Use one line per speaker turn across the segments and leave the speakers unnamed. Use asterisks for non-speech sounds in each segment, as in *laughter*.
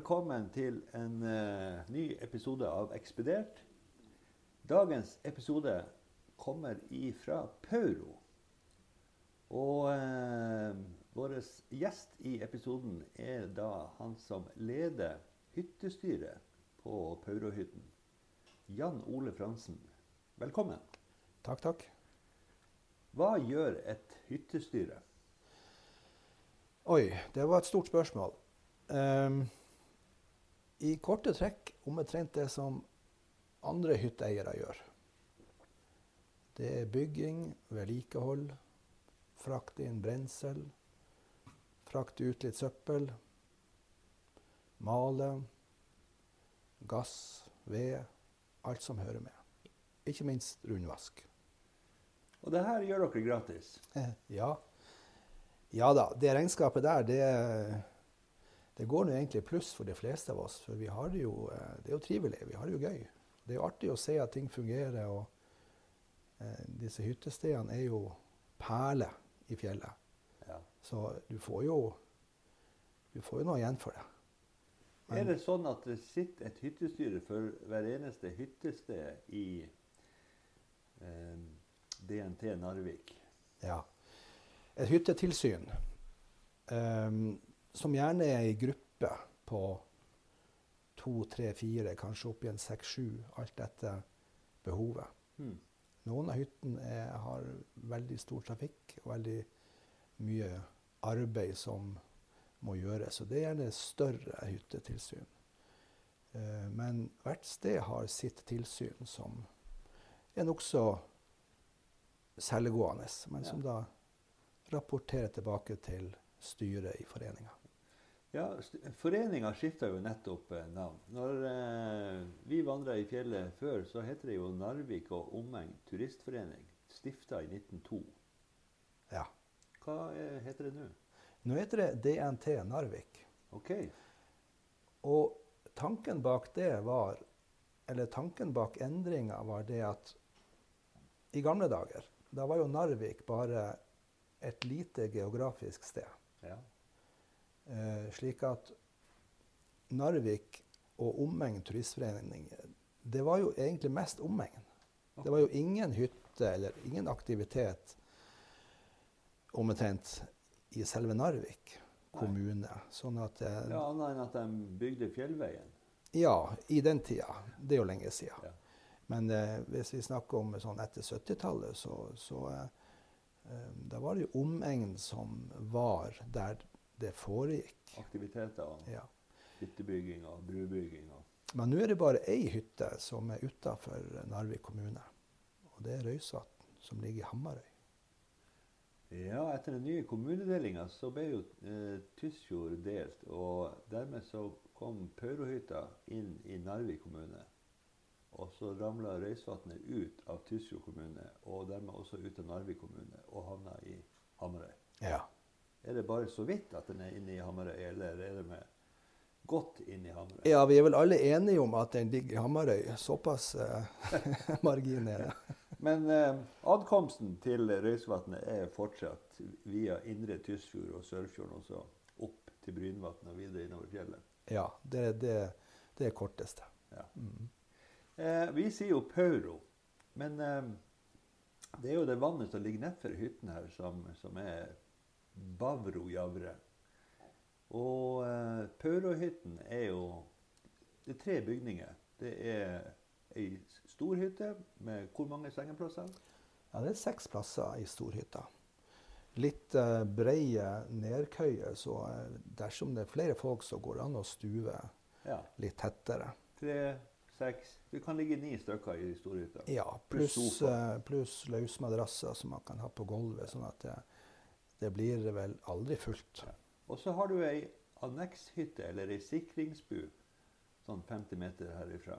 velkommen til en uh, ny episode av Ekspedert. Dagens episode kommer ifra Pauro. Og uh, vår gjest i episoden er da han som leder hyttestyret på Paurohytten. Jan Ole Fransen. Velkommen.
Takk, takk.
Hva gjør et hyttestyre?
Oi, det var et stort spørsmål. Um, I korte trekk omtrent det som andre hytteeiere gjør. Det er bygging, vedlikehold, frakte inn brensel, frakte ut litt søppel, male, gass, ved, alt som hører med. Ikke minst rundvask.
Og det her gjør dere gratis? *laughs*
ja. Ja da. Det regnskapet der, det det går nå egentlig pluss for de fleste av oss. For vi har det jo, eh, det er jo trivelig. Vi har det jo gøy. Det er jo artig å se at ting fungerer. Og eh, disse hyttestedene er jo perler i fjellet. Ja. Så du får jo du får jo noe igjen for det.
Men, er det sånn at det sitter et hyttestyre for hver eneste hyttested i eh, DNT Narvik?
Ja. Et hyttetilsyn. Um, som gjerne er ei gruppe på to, tre, fire, kanskje opp igjen seks, sju, alt etter behovet. Mm. Noen av hyttene har veldig stor trafikk og veldig mye arbeid som må gjøres. Og det er gjerne større hyttetilsyn. Eh, men hvert sted har sitt tilsyn som er nokså selvgående, men som da rapporterer tilbake til styret i foreninga.
Ja, Foreninga skifta jo nettopp eh, navn. Når eh, vi vandra i fjellet før, så heter det jo Narvik og omegn turistforening. Stifta i 1902.
Ja.
Hva er, heter det nå?
Nå heter det DNT Narvik.
Ok.
Og tanken bak det var Eller tanken bak endringa var det at i gamle dager, da var jo Narvik bare et lite geografisk sted.
Ja.
Eh, slik at Narvik og omegn turistforening det var jo egentlig mest omegn. Det var jo ingen hytte eller ingen aktivitet omtrent i selve Narvik kommune. Sånn at,
eh, ja, Annet enn at de bygde Fjellveien?
Ja, i den tida. Det er jo lenge siden. Ja. Men eh, hvis vi snakker om sånn etter 70-tallet, så, så eh, eh, da var det jo omegn som var der det foregikk.
Aktiviteter ja. hyttebygging og brubygging. Og.
Men nå er det bare ei hytte som er utafor Narvik kommune. Og det er Røysvatn, som ligger i Hamarøy.
Ja, etter den nye kommunedelinga så ble jo eh, Tysfjord delt. Og dermed så kom Paurohytta inn i Narvik kommune. Og så ramla Røysvatnet ut av Tysfjord kommune, og dermed også ut av Narvik kommune, og havna i Hamarøy.
Ja.
Er det bare så vidt at den er inne i Hamarøy, eller er det med godt inn i Hamarøy?
Ja, vi er vel alle enige om at den ligger i Hamarøy. Såpass eh, *laughs* margin er det.
Men eh, adkomsten til Røysvatnet er fortsatt via Indre Tysfjord og Sørfjorden, og så opp til Brynvatnet og videre innover fjellet?
Ja, det, det, det er korteste.
Ja. Mm. Eh, vi sier jo Pauro, men eh, det er jo det vannet som ligger nedfor hyttene her, som, som er Bavrojavre. Og eh, Paurohytten er jo Det er tre bygninger. Det er ei storhytte med hvor mange sengeplasser?
Ja, Det er seks plasser i storhytta. Litt eh, breie nedkøyer, så eh, dersom det er flere folk, så går det an å stue ja. litt tettere.
Tre, seks Det kan ligge ni stykker i storhytta.
Ja, pluss plus, eh, plus løsmadrasser som man kan ha på gulvet. sånn at det, det blir vel aldri fullt. Ja.
Og så har du ei annekshytte, eller ei sikringsbu, sånn 50 meter herifra.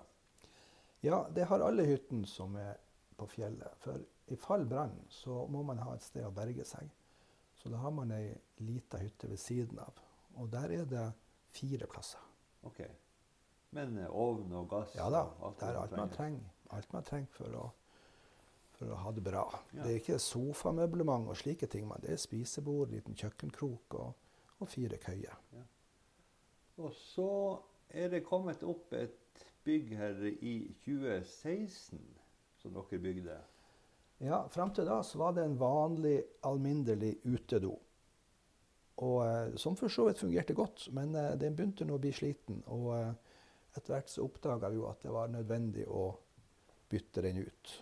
Ja, det har alle hyttene som er på fjellet. For i fall brann så må man ha et sted å berge seg. Så da har man ei lita hytte ved siden av. Og der er det fire plasser.
Ok. Men eh, ovn og gass?
Ja da. det er alt man trenger. Alt man trenger for å for å ha det bra. Ja. Det er ikke sofamøblement og slike ting, men det er spisebord, liten kjøkkenkrok og, og fire køyer. Ja.
Og så er det kommet opp et bygg her i 2016 som dere bygde.
Ja, Fram til da så var det en vanlig, alminnelig utedo. Og, eh, som for så vidt fungerte godt, men eh, den begynte nå å bli sliten. Og eh, etter hvert så oppdaga vi jo at det var nødvendig å bytte den ut.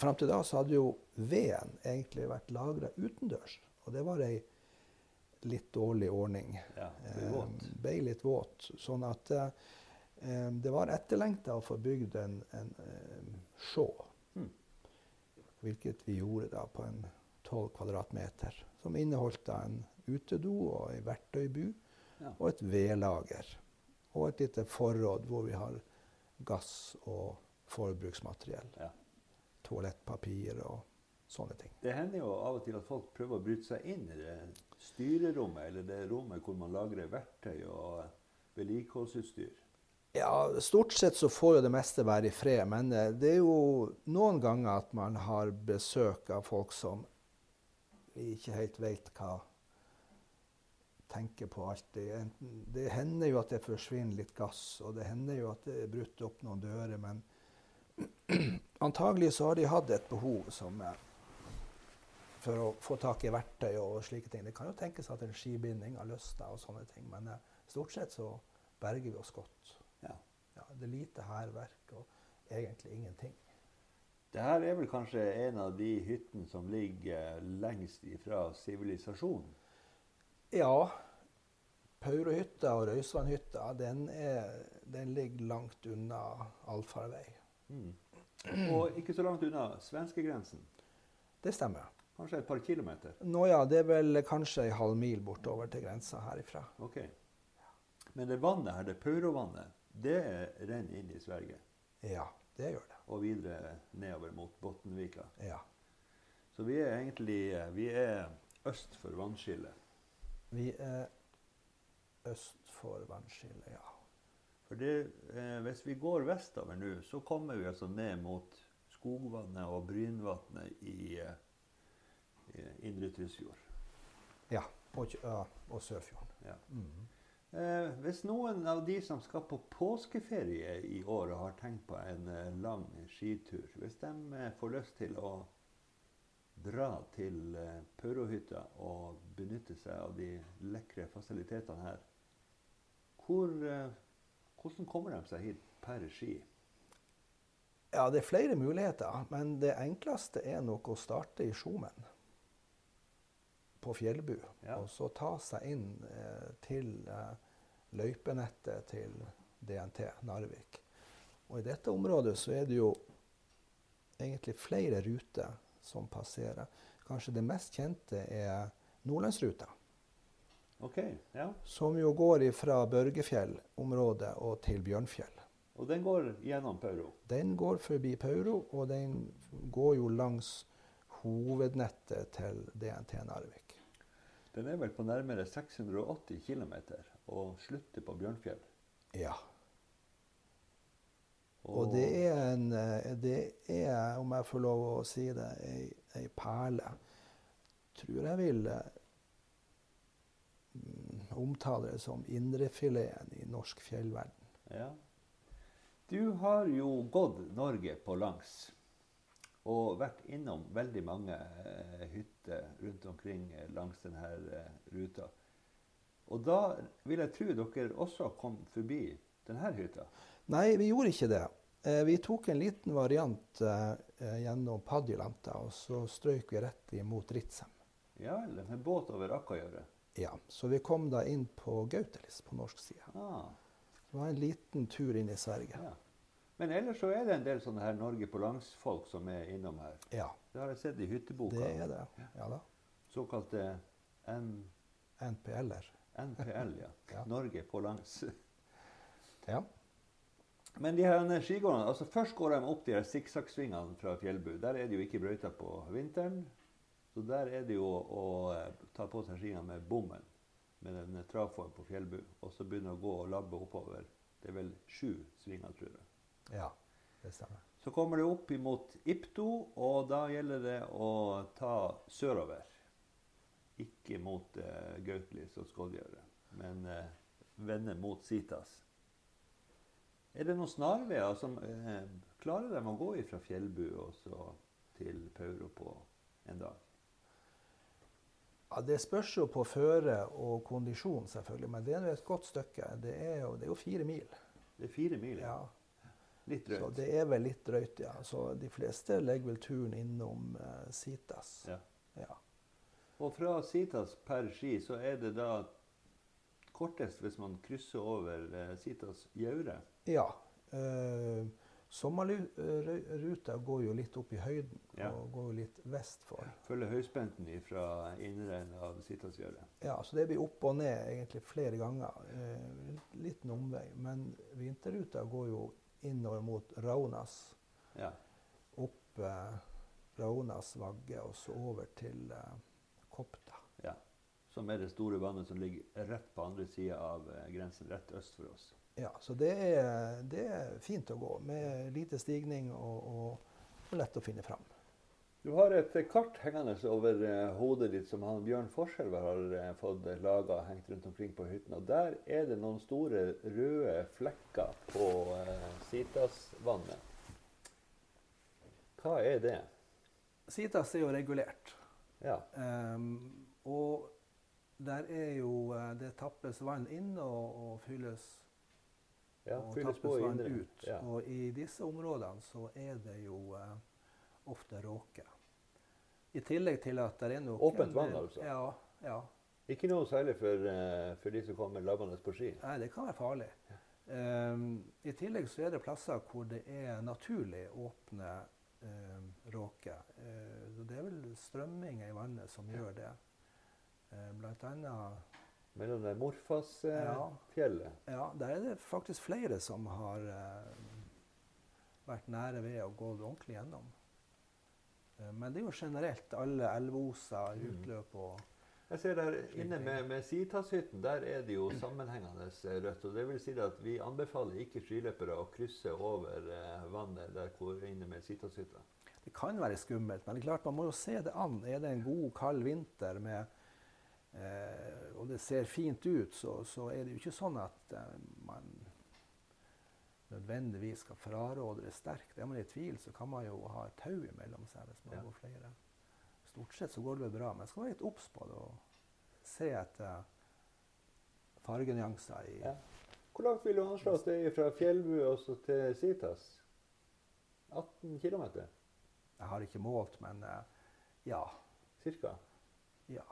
Fram til da så hadde jo veden egentlig vært lagra utendørs. Og det var ei litt dårlig ordning.
Ja, ble våt.
Eh, ble litt våt. Sånn at eh, eh, det var etterlengta å få bygd en, en eh, sjå.
Mm.
Hvilket vi gjorde da på en 12 kvadratmeter. Som inneholdt da en utedo og ei verktøybu
Ja.
og et vedlager. Og et lite forråd hvor vi har gass og forbruksmateriell.
Ja.
Toalettpapir og sånne ting.
Det hender jo av og til at folk prøver å bryte seg inn i det styrerommet, eller det rommet hvor man lagrer verktøy og vedlikeholdsutstyr.
Ja, stort sett så får jo det meste være i fred, men eh, det er jo noen ganger at man har besøk av folk som vi ikke helt vet hva tenker på alltid. Enten- Det hender jo at det forsvinner litt gass, og det hender jo at det er brutt opp noen dører, men *clears throat* antagelig så har de hatt et behov som eh, for å få tak i verktøy og slike ting. Det kan jo tenkes at en skibinding har løsna og sånne ting, men eh, stort sett så berger vi oss godt.
Ja.
Ja, det er lite hærverk og egentlig ingenting.
Det her er vel kanskje en av de hyttene som ligger lengst ifra sivilisasjonen.
Ja, Paurohytta og Røysvannhytta, den, er- den ligger langt unna allfarvei.
Mm. Og ikke så langt unna svenskegrensen.
Det stemmer.
Kanskje et par kilometer.
Nå ja, det er vel kanskje ei halv mil bortover til grensa herifra.
Ok. Men det vannet her, det Paurovannet, det renner inn i Sverige.
Ja, det gjør det.
Og videre nedover mot Bottenvika.
Ja.
Så vi er egentlig vi er øst for vannskillet.
Vi er øst for vannskillet, ja.
For det, eh, hvis vi går vestover nå, så kommer vi altså ned mot Skogvannet og Brynvatnet i, eh, i Indre Tysfjord.
Ja, og, og Sørfjorden.
Ja.
Mhm.
Eh, hvis noen av de som skal på påskeferie i år og har tenkt på en eh, lang skitur, hvis de eh, får lyst til å dra til eh, Paurohytta og benytte seg av de lekre fasilitetene her, hvor, eh, hvordan kommer de seg hit per ski?
Ja, det er flere muligheter, men det enkleste er nok å starte i Skjomen. På Fjellbu.
Ja.
Og så ta seg inn eh, til eh, løypenettet til DNT Narvik. Og i dette området så er det jo egentlig flere ruter som passerer. Kanskje det mest kjente er Nordlandsruta.
Ok, ja.
Som jo går fra Børgefjell-området og til Bjørnfjell.
Og den går gjennom Pauro.
Den går forbi Pauro, og den går jo langs hovednettet til DNT Narvik.
Den er vel på nærmere 680 km og slutter på Bjørnfjell.
Ja. Og det er en eh, Det er, om jeg får lov å si det, ei, ei perle. Tror jeg vil eh, mm, omtale det som indrefileten i norsk fjellverden.
Ja. Du har jo gått Norge på langs og vært innom veldig mange eh, hytter rundt omkring eh, langs denne eh, ruta. Og da vil jeg tro dere også kom forbi denne hytta.
Nei, vi gjorde ikke det. Eh, vi tok en liten variant eh, eh, gjennom Padjelanta, og så strøyk vi rett imot Ritsem.
Ja, eller med båt over Akkajøret.
Ja, så vi kom da inn på Gautelis på norsk side.
Ah,
Det var en liten tur inn i Sverige.
ja. Men ellers så er det en del sånne her Norge på langs-folk som er innom her.
Ja,
Det har jeg sett i hytteboka.
det er det. Ja da.
Såkalte N
NPL-er.
NPL, ja. *laughs*
Ja.
Norge på langs.
Ja.
Men de her skigårdene, altså først går de opp de her sikksakksvingene fra Fjellbu. Der er det jo ikke brøyta på vinteren. Så der er det jo å å ta på seg skiene med bommen, med en travform på Fjellbu. Og så begynne å gå og labbe oppover. Det er vel sju svinger, tror jeg.
ja, det stemmer.
Så kommer det opp imot Ipto, og da gjelder det å ta sørover. Ikke mot eh, Gautelis og Skodjøret, men eh, vende mot Sitas. Er det noen snarveier som eh, Klarer de å gå fra Fjellbu og så til Pauro på en dag?
Ja, Det spørs jo på føre og kondisjon, selvfølgelig. Men det er jo et godt stykke. Det er jo, det er jo fire mil.
Det er fire mil.
Ja.
Litt drøyt.
Så det er vel litt drøyt, ja. Så de fleste legger vel turen innom uh, Sitas.
Ja.
Ja.
Og fra Sitas per ski så er det da kortest hvis man krysser over eh, Sitas Jaure?
ja. Eh, Sommerruta går jo litt opp i høyden
Ja.
og går jo litt vest for.
Følger høyspenten fra indre av Sitas
Ja, så det blir opp og ned egentlig flere ganger. Eh, litt en omvei. Men vinterruta går jo innover mot Raunas.
Ja.
Opp eh, Raunas vagge og så over til eh, Kopta.
ja. Som er det store vannet som ligger rett på andre sida av eh, grensen, rett øst for oss.
Ja, så det er, det er fint å gå med lite stigning og, og, og lett å finne fram.
Du har et kart hengende over eh, hodet ditt som han Bjørn Forskjelver har eh, fått laga og hengt rundt omkring på hytten. Og der er det noen store røde flekker på eh, Sitasvannet. Hva er det?
Sitas er jo regulert.
Ja.
Um, og der er jo eh, Det tappes vann inn og, og fylles,
ja
og
fylles på i
vann
indre.
ut.
Ja.
Og i disse områdene så er det jo eh, ofte råke. I tillegg til at det er noe
Åpent vann, altså?
Ja. ja.
Ikke noe særlig for, uh, for de som kommer labbende på ski.
Nei, det kan være farlig. Um, I tillegg så er det plasser hvor det er naturlig åpne um, råker. Uh, det er vel strømminger i vannet som gjør det. Uh, annet
Mellom det
Ja.
Eh,
Ja, der er det faktisk flere som har eh, vært nære ved å gå ordentlig gjennom. Eh, men det er jo generelt alle elveoser,
Mm.
utløp og
Jeg ser der inne med, med Sitashytten, der er det jo *clears throat* sammenhengende eh, rødt. og Det vil si at vi anbefaler ikke skiløpere å krysse over eh, vannet der hvor inne med Sitashytta.
Det kan være skummelt, men det er klart man må jo se det an. Er det en god, kald vinter med, eh, og det ser fint ut, så, så er det jo ikke sånn at eh, man nødvendigvis skal fraråde det sterkt. Er man i tvil, så kan man jo ha et tau imellom seg hvis man
Ja.
går flere. Stort sett så går det vel bra, men man skal være litt obs på det og se etter fargenyanser i
Ja. Hvor langt vil du anslå at det er fra Fjellbu og til Sitas? 18 km?
Jeg har ikke målt, men eh, ja.
Cirka.
Ja.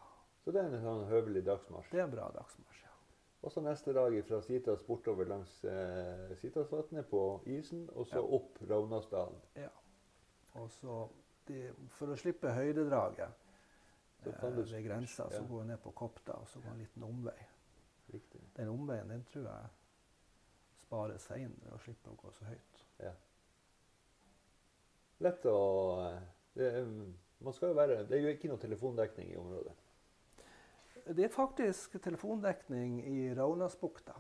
Så det er en sånn høvelig dagsmarsj.
Det er en bra dagsmarsj. ja.
Og så neste dag fra Sitas bortover langs eh, Sitasvatnet på isen, og så
Ja.
opp Raunasdalen.
Ja. Og så de, For å slippe høydedraget
Så
eh,
kan du-
ved grensa, så
ja.
går jeg ned på Kopta og så går en liten omvei.
Riktig.
Den omveien den tror jeg sparer seg inn ved å slippe å gå så høyt.
Ja. Lett å eh, det, man skal jo være, det er jo ikke noe telefondekning i området.
Det er faktisk telefondekning i Raunasbukta.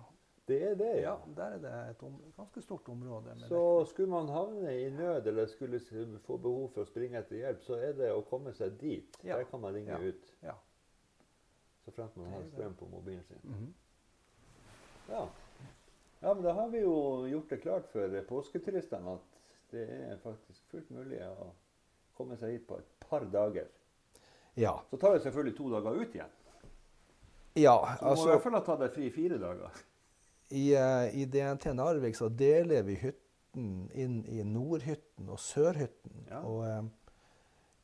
Det er det,
Ja,
ja.
der er det et ganske stort område. Med
Så skulle man havne i nød eller skulle få behov for å springe etter hjelp, så er det å komme seg dit.
Ja.
Der kan man ringe
Ja.
ut.
Ja.
Så fremt man har strøm på mobilen sin.
Mhm.
Ja. ja, men da har vi jo gjort det klart for påsketuristene at det er faktisk fullt mulig å komme seg hit på et par dager.
ja.
Så tar det selvfølgelig to dager ut igjen.
Ja
altså, du må i hvert fall ha tatt deg fri fire dager.
I, eh, I DNT Narvik så deler vi hytten inn i Nordhytten og Sørhytten.
Ja.
Og eh,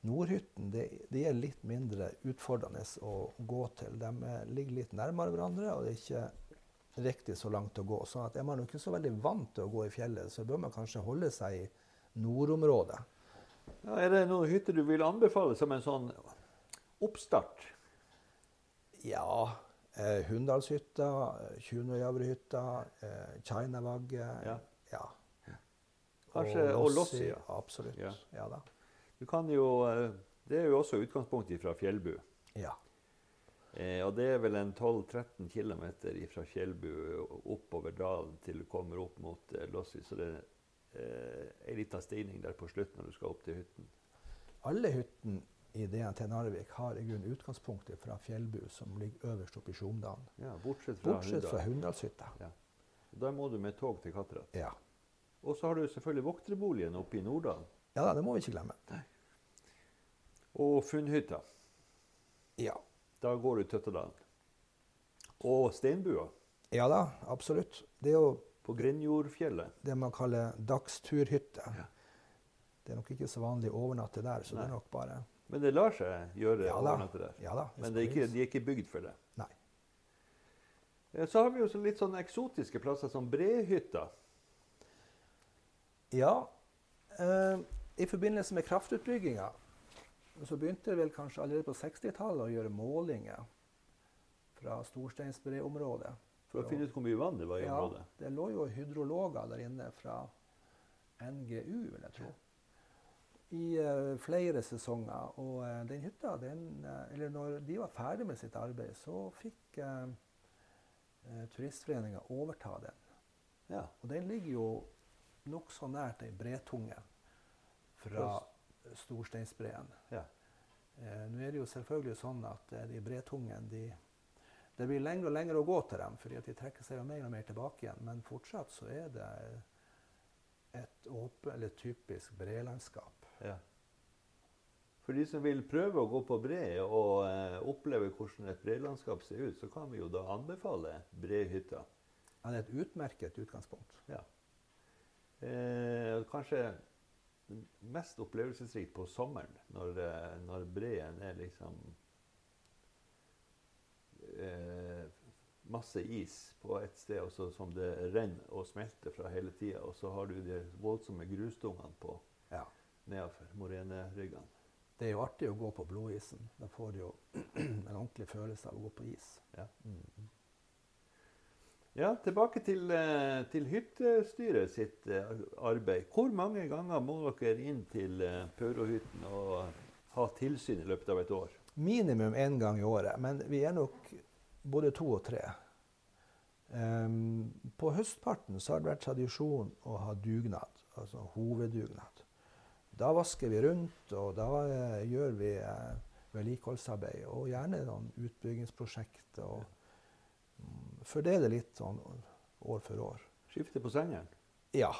Nordhytten det, det, er litt mindre utfordrende å gå til. De eh, ligger litt nærmere hverandre, og det er ikke riktig så langt å gå. Så er man ikke så veldig vant til å gå i fjellet, så bør man kanskje holde seg i nordområdet.
Ja, er det noen hytter du vil anbefale som en sånn oppstart?
Ja, eh, Hunndalshytta, eh, Tjunøyavrehytta, eh, Chinavagge.
Ja.
ja.
Kanskje og Lossi, ja.
Absolutt.
Ja.
Ja. da.
Du kan jo, eh, det er jo også utgangspunkt fra Fjellbu.
Ja.
Eh, og det er vel en 12-13 km fra Fjellbu oppover dalen til du kommer opp mot eh, Lossi. Så det er eh, ei lita stigning der på slutten når du skal opp til hytten.
Alle hyttene ideen til Narvik har i grunn utgangspunktet fra Fjellbu, som ligger øverst oppe i Sjomdalen.
Ja, bortsett fra
Bortsett fra
Hunndal.
Hunndalshytta.
Ja. Da må du med tog til Katterat.
Ja.
Og så har du selvfølgelig vokterboligen oppe i Norddal.
ja det må vi ikke glemme.
Og funnhytta.
Ja.
Da går du Tøtterdalen. Og Steinbua
ja da, absolutt. Det er jo
på Grenjordfjellet.
det man kaller dagsturhytte.
Ja.
Det er nok ikke så vanlig å overnatte der, så det er nok bare
Men det lar seg gjøre
Ja
å overnatte der.
Ja da.
Men det er ikke, de er ikke bygd for det.
Nei.
Eh, Så har vi jo litt sånne eksotiske plasser som Brehytta.
Ja, eh, i forbindelse med kraftutbygginga så begynte det vel kanskje allerede på 60-tallet å gjøre målinger fra Storsteinsbre-området.
For å finne ut hvor mye vann det var i
Ja,
området.
det lå jo hydrologer der inne fra NGU, vil jeg tro. I eh, flere sesonger. Og eh, den hytta, den, eh, eller når de var ferdig med sitt arbeid, så fikk uh, Turistforeninga overta den.
Ja.
Og den ligger jo nokså nært ei bretunge fra Storsteinsbreen.
Ja.
Eh, Nå er det jo selvfølgelig sånn at eh, de bretungene de, Det blir lengre og lengre å gå til dem, fordi at de trekker seg jo mer og mer tilbake igjen. Men fortsatt så er det et åpent, eller typisk brelandskap.
Ja. For de som vil prøve å gå på bre og eh, oppleve hvordan et brelandskap ser ut, så kan vi jo da anbefale Brehytta.
Ja, det er et utmerket utgangspunkt.
Ja. Eh, kanskje mest opplevelsesrikt på sommeren, når, eh, når breen er liksom eh, masse is på ett sted, også, som det renner og smelter fra hele tida. Og så har du de voldsomme grusdungene på
Ja.
Nedenfor moreneryggene.
Det er jo artig å gå på blodisen. Da får du jo *clears throat* en ordentlig følelse av å gå på is.
Ja.
Mm.
Ja, tilbake til, eh, til hyttestyret sitt eh, arbeid. Hvor mange ganger må dere inn til Pørohytten Paurohytten og ha tilsyn i løpet av et år?
Minimum én gang i året, men vi er nok både to og tre. Um, på høstparten så har det vært tradisjon å ha dugnad, altså hoveddugnad. Da vasker vi rundt, og da eh, gjør vi eh, vedlikeholdsarbeid. Og gjerne noen utbyggingsprosjekt. Og mm, fordeler litt sånn år for år.
Skifte på sengen?
Ja.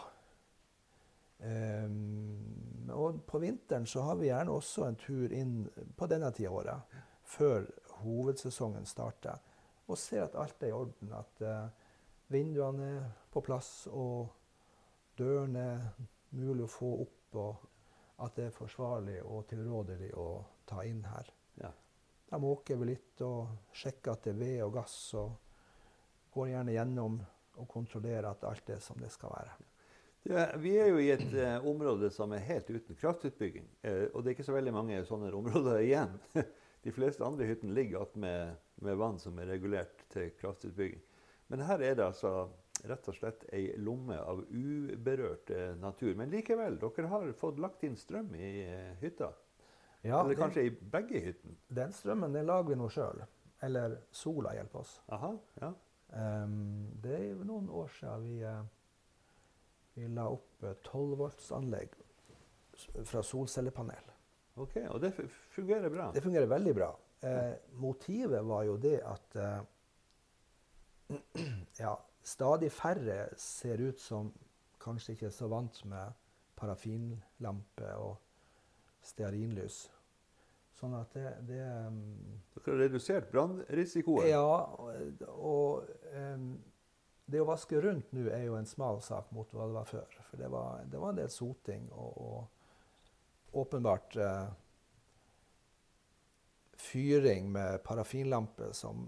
Um, og på vinteren så har vi gjerne også en tur inn på denne tida av året, før hovedsesongen starter, og ser at alt er i orden. At uh, vinduene er på plass, og dørene er mulig å få opp, og at det er forsvarlig og tilrådelig å ta inn her.
Ja.
Da måker vi litt og sjekker at det er ved og gass, og går gjerne gjennom og kontrollerer at alt er som det skal være.
Ja, vi er jo i et eh, område som er helt uten kraftutbygging. Eh, og det er ikke så veldig mange sånne områder igjen. *laughs* De fleste andre hyttene ligger attmed med vann som er regulert til kraftutbygging. Men her er det altså rett og slett ei lomme av uberørt eh, natur. Men likevel, dere har fått lagt inn strøm i eh, hytta.
Ja,
Eller
den,
kanskje i begge hyttene.
den strømmen den lager vi nå sjøl. Eller sola hjelper oss.
Aha, ja.
Um, det er noen år siden vi, eh, vi la opp et 12 voltsanlegg fra solcellepanel.
Ok, Og det fungerer bra?
Det fungerer veldig bra. Eh, motivet var jo det at eh, *clears throat* ja, stadig færre ser ut som kanskje ikke er så vant med parafinlampe og stearinlys. Sånn at det, det um,
Dere har redusert brannrisikoen?
Ja, og, em, det å vaske rundt nå er jo en smal sak mot hva det var før. For det var, det var en del soting og, og åpenbart uh, fyring med parafinlampe som,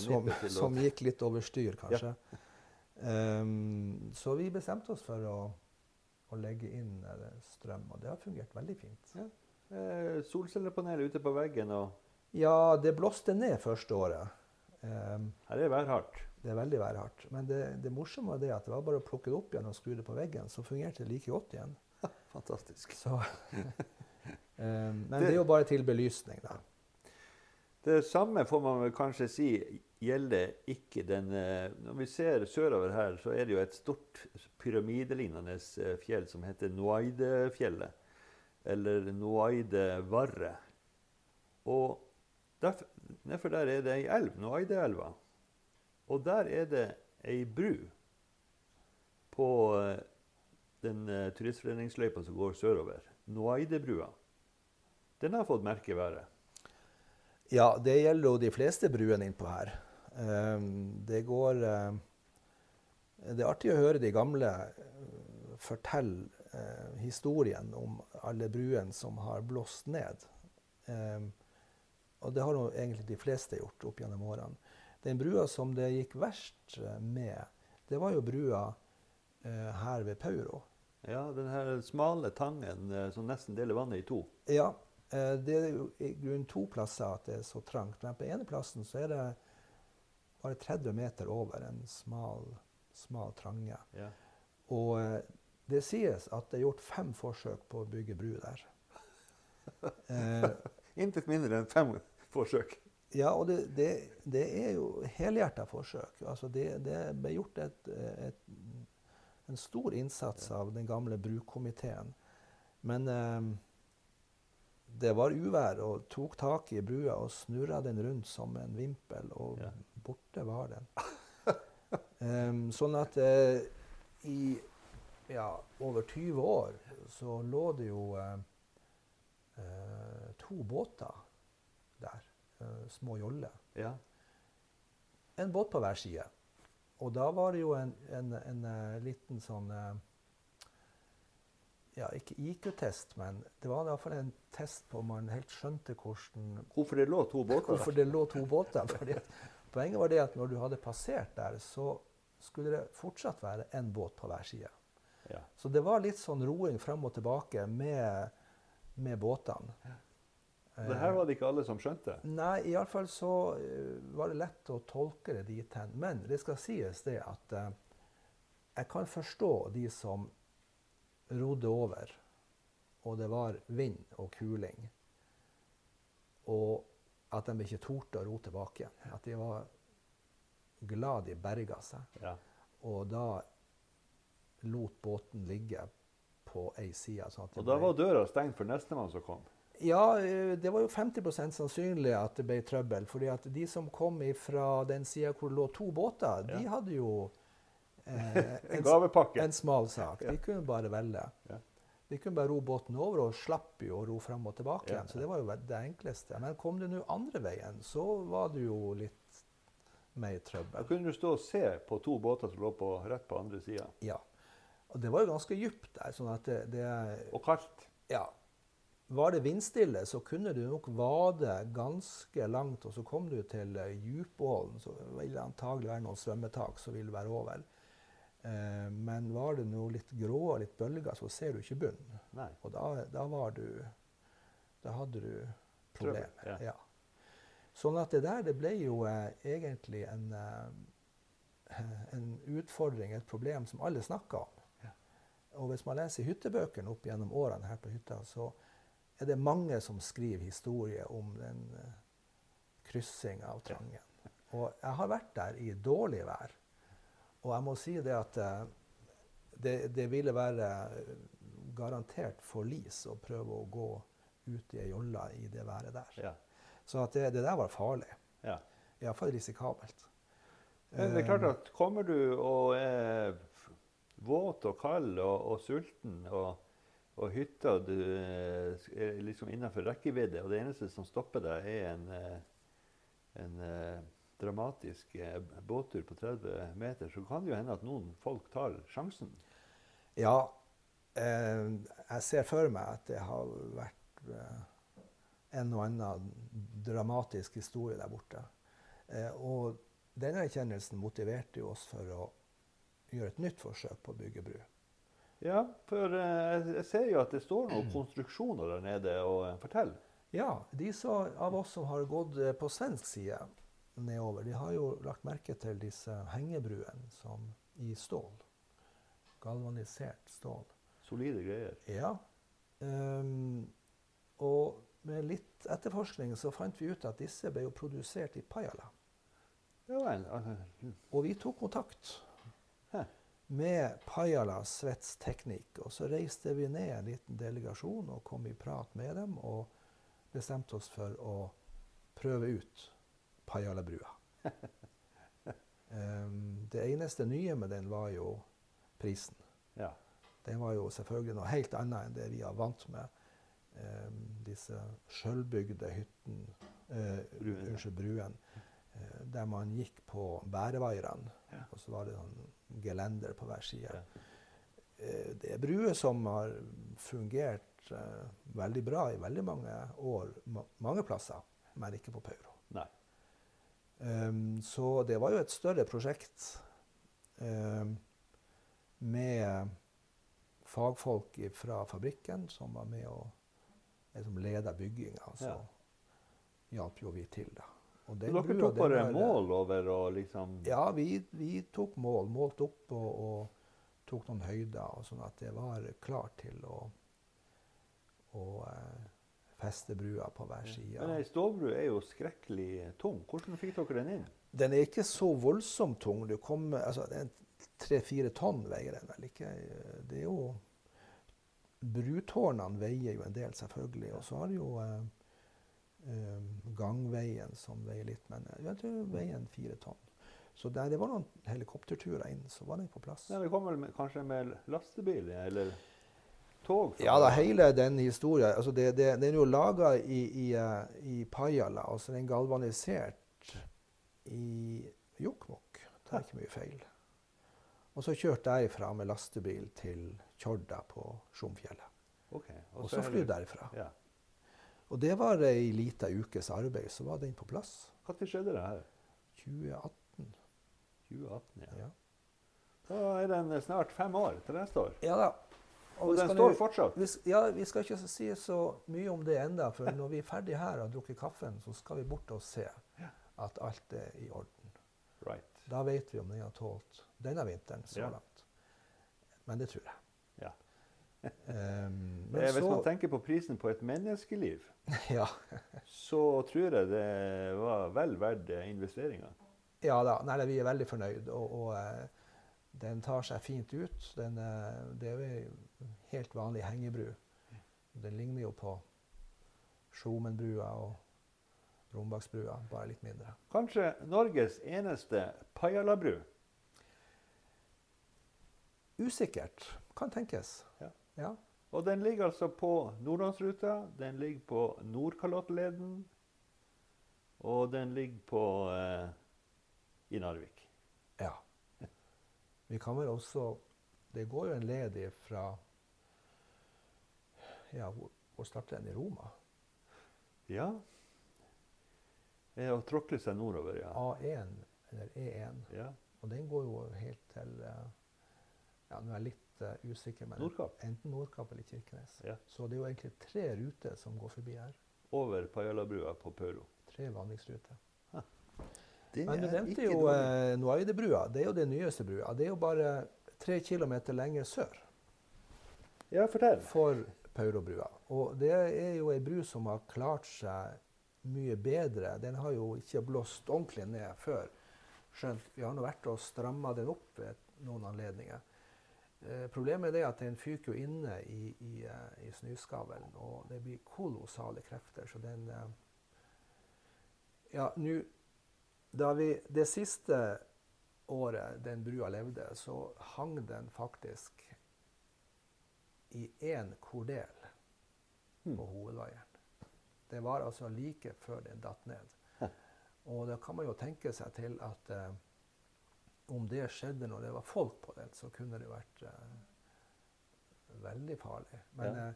som, som gikk litt over styr, kanskje. Em, så vi bestemte oss for å, å legge inn eh, strøm, og det har fungert veldig fint.
Ja. eh, solcellepanel ute på veggen, og
Ja, det blåste ned første året. Um,
her er værhardt.
Det er veldig værhardt. Men det, det morsomme var det at det var bare å plukke det opp igjen og skru det på veggen, så fungerte det like godt igjen. *laughs*
Fantastisk.
Så, um, *laughs* men det er jo bare til belysning, da.
Det samme får man vel kanskje si gjelder ikke den eh, Når vi ser sørover her, så er det jo et stort pyramidelignende eh, fjell som heter Noaidefjellet. eller Noaide Varre. Og derfor, der er det ei elv, Noaideelva. Og der er det ei bru på eh, den turistforeningsløypa som går sørover. Noaidebrua. Den har fått merke været.
Ja, det gjelder jo de fleste bruene innpå her. Ehm, det går eh, Det er artig å høre de gamle eh, fortelle eh, historien om alle bruene som har blåst ned. Ehm, og det har jo egentlig de fleste gjort opp gjennom årene. Den brua som det gikk verst med, det var jo brua her ved Pauro.
Ja, den her smale tangen som nesten deler vannet i to.
Ja, det er jo i grunnen to plasser at det er så trangt. Men på ene plassen så er det bare 30 meter over en smal, smal trange.
Ja.
Og eh, det sies at det er gjort fem forsøk på å bygge bru der. *laughs* Eh,
Intet mindre enn fem forsøk.
ja, og det, det, det er jo helhjerta forsøk. Altså det, det ble gjort et, et, en stor innsats av den gamle brukomiteen. Men eh, det var uvær og tok tak i brua og snurra den rundt som en vimpel, og
Ja.
borte var den. *laughs* um, sånn at uh, i ja, over 20 år så lå det jo uh, uh, to båter der. små joller.
Ja.
En båt på hver side. Og da var det jo en, en, en, liten sånn Ja, ikke IQ-test, men det var iallfall en test på om man helt skjønte hvordan
Hvorfor det lå to båter
Hvorfor det lå to båter. Fordi poenget var det at når du hadde passert der, så skulle det fortsatt være én båt på hver side.
Ja.
Så det var litt sånn roing fram og tilbake med, med båtene.
Det her var det ikke alle som skjønte.
Nei, iallfall så eh, var det lett å tolke det dit hen. Men det skal sies det at eh, jeg kan forstå de som rodde over, og det var vind og kuling, og at de ikke torde å ro tilbake igjen. At de var glad de berga seg,
Ja.
og da lot båten ligge på ei side. Sånn
Og da
ble-
var døra stengt for nestemann som kom.
ja, eh, det var jo 50% sannsynlig at det ble trøbbel. fordi at de som kom fra den sida hvor det lå to båter, de hadde jo eh,
En gavepakke.
en smal sak. De kunne bare velge.
Ja.
De kunne bare ro båten over og slapp jo å ro fram og tilbake igjen. Så det var jo det enkleste. Men kom du nå andre veien, så var det jo litt mer
Da kunne du stå og se på to båter som lå på, rett på andre sida.
Ja. Og det var jo ganske dypt der, sånn at det, det
Og kaldt.
ja, var det vindstille, så kunne du nok vade ganske langt, og så kom du til eh, Djupålen, så ville det antagelig være noen svømmetak som ville være over. Eh, men var det noe litt grå og litt bølger, så ser du ikke bunnen.
Nei.
Og da, da var du Da hadde du problemer.
Trøbbel, ja.
Ja. Sånn at det der, det ble jo eh, egentlig en, eh, en utfordring, et problem som alle snakka om.
Ja.
Og hvis man leser hyttebøkene opp gjennom årene her på hytta, så er det mange som skriver historier om den eh, kryssinga av Trangen. Og jeg har vært der i dårlig vær. Og jeg må si det at eh, det, det ville være eh, garantert forlis å prøve å gå ut i ei jolle i det været der.
Ja.
Så at det, det der var farlig.
ja.
Iallfall risikabelt.
Men det er klart at kommer du og er våt og kald og, og sulten, og, og hytta du eh, er liksom innenfor rekkevidde, og det eneste som stopper deg, er en, eh, en eh, dramatisk eh, båttur på 30 meter, så kan det jo hende at noen folk tar sjansen.
Ja, eh, jeg ser for meg at det har vært eh, en og annen dramatisk historie der borte. Eh, og denne erkjennelsen motiverte jo oss for å gjøre et nytt forsøk på å bygge bru.
Ja, for eh, jeg ser jo at det står noen *clears throat* konstruksjoner der nede og fortell.
Ja, de så, av oss som har gått eh, på svensk side nedover, de har jo lagt merke til disse hengebruene som i stål. Galvanisert stål.
Solide greier.
Ja. Um, og med litt etterforskning så fant vi ut at disse ble jo produsert i Pajala.
Ja vel.
Og vi tok kontakt. Med Pajala svetsteknikk. Og så reiste vi ned en liten delegasjon og kom i prat med dem og bestemte oss for å prøve ut Pajala-brua. um, *laughs* det eneste nye med den var jo prisen.
Ja.
Den var jo selvfølgelig noe helt annet enn det vi er vant med. Um, disse sjølbygde hyttene, uh,
Bruen,
unnskyld, bruen, uh, der man gikk på bærevaierne.
Ja.
Og så var det sånn gelender på hver side.
Ja.
Uh, det er bruer som har fungert uh, veldig bra i veldig mange år, ma mange plasser, men ikke på Pauro.
Nei.
Um, så det var jo et større prosjekt um, med fagfolk fra fabrikken som var med og liksom leda bygginga. Så
Ja.
hjalp jo vi til, da. Og
dere tok bare
var-
mål over å liksom
Ja, vi, vi tok mål. Målte opp og, og tok noen høyder, og sånn at det var klart til å, å eh, feste brua på hver side.
Men ei stålbru er jo skrekkelig tung. Hvordan fikk dere den inn?
Den er ikke så voldsomt tung. Du kommer, altså, det Tre-fire tonn veier den vel ikke. Det er jo Brutårnene veier jo en del, selvfølgelig. Og så har du jo eh, eh, gangveien som veier litt, men jeg tror veier fire tonn. Så der, det var noen helikopterturer inn, så var den på plass.
Ja, det kom vel med, kanskje med lastebil eller tog?
Ja da, hele den historien altså det, det, Den er jo laga i, i, eh, i Pajala, og så er den galvanisert i Jokkmokk. Tar ikke mye feil. Og så kjørt derifra med lastebil til Tjorda på Sjomfjellet.
Okay,
Og så fly derifra.
Ja.
Og det var ei lita ukes arbeid, så var den på plass.
Når skjedde det her?
2018.
2018, ja.
Ja,
Da er den snart fem år til neste år.
ja da.
Og
og
den står
vi,
fortsatt.
vi, ja, vi skal ikke si så mye om det enda, for når vi er ferdig her og har drukket kaffen, så skal vi bort og se at alt er i orden.
Right.
Da vet vi om den har tålt denne vinteren så
Ja.
langt. Men det tror jeg.
Ja.
Um, *laughs* *laughs* men
Hvis man tenker på prisen på et menneskeliv, *laughs*
ja,
så tror jeg det var vel verdt eh, investeringa.
ja da. Nei, vi er veldig fornøyd. Og, og eh, den tar seg fint ut. Den, eh, det er helt vanlig hengebru. Den ligner jo på Skjomenbrua og Rombaksbrua, bare litt mindre.
Kanskje Norges eneste Pajala-bru.
Usikkert. Kan tenkes.
Ja.
ja.
Og den ligger altså på Nordlandsruta, den ligger på Nordkalottleden, og den ligger på eh, i Narvik.
Ja. Vi kan vel også Det går jo en led fra Ja, hun, hvor starter den? I Roma?
Ja. Og tråkle seg nordover, ja.
A1 eller E1.
ja.
Og den går jo helt til eh, Ja, nå er jeg litt uh, usikker, men
Nordkapp.
enten Nordkapp eller Kirkenes.
Ja.
Så det er jo egentlig tre ruter som går forbi her.
Over Pajala-brua på Pauro.
Tre vanningsruter. Men du nevnte jo eh, Noaidebrua. Det er jo den nyeste brua. Det er jo bare tre kilometer lenger sør.
Ja, fortell.
for Paurobrua. Og det er jo ei bru som har klart seg mye bedre. Den har jo ikke blåst ordentlig ned før. Skjønt vi har nå vært og stramma den opp ved noen anledninger. Eh, problemet er det at den fyker jo inne i, i, eh, i snøskavlen, og det blir kolossale krefter. Så den eh, Ja, nå Da vi det siste året den brua levde, så hang den faktisk i én kordel
Hmm.
på hovedveieren. Det var altså like før den datt ned. Og da kan man jo tenke seg til at eh, om det skjedde når det var folk på den, så kunne det vært eh, veldig farlig. Men
Ja.
eh,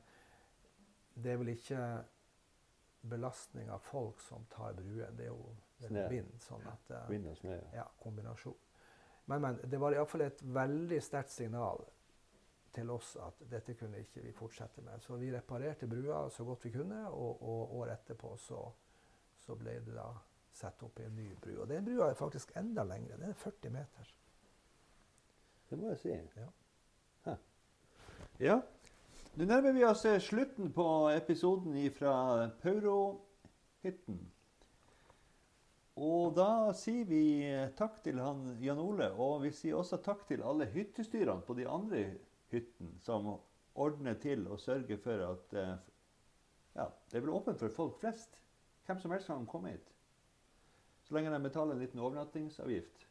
det er vel ikke belastning av folk som tar bruen, det er jo det er vind. sånn at... eh,
Vind og snø. ja.
ja, kombinasjon. Men, men det var iallfall et veldig sterkt signal til oss at dette kunne ikke vi fortsette med. Så vi reparerte brua så godt vi kunne, og, og året etterpå så, så ble det da satt opp en ny bru. Og den brua er faktisk enda lengre. Den er 40 meter.
Det må jeg si.
Ja.
Ja. Nå nærmer vi oss eh, slutten på episoden fra Paurohytten. Og da sier vi takk til han Jan Ole, og vi sier også takk til alle hyttestyrene på de andre hyttene som ordner til og sørger for at eh, ja, det blir åpent for folk flest. Hvem som helst kan komme hit. Så lenge de betaler en liten overnattingsavgift.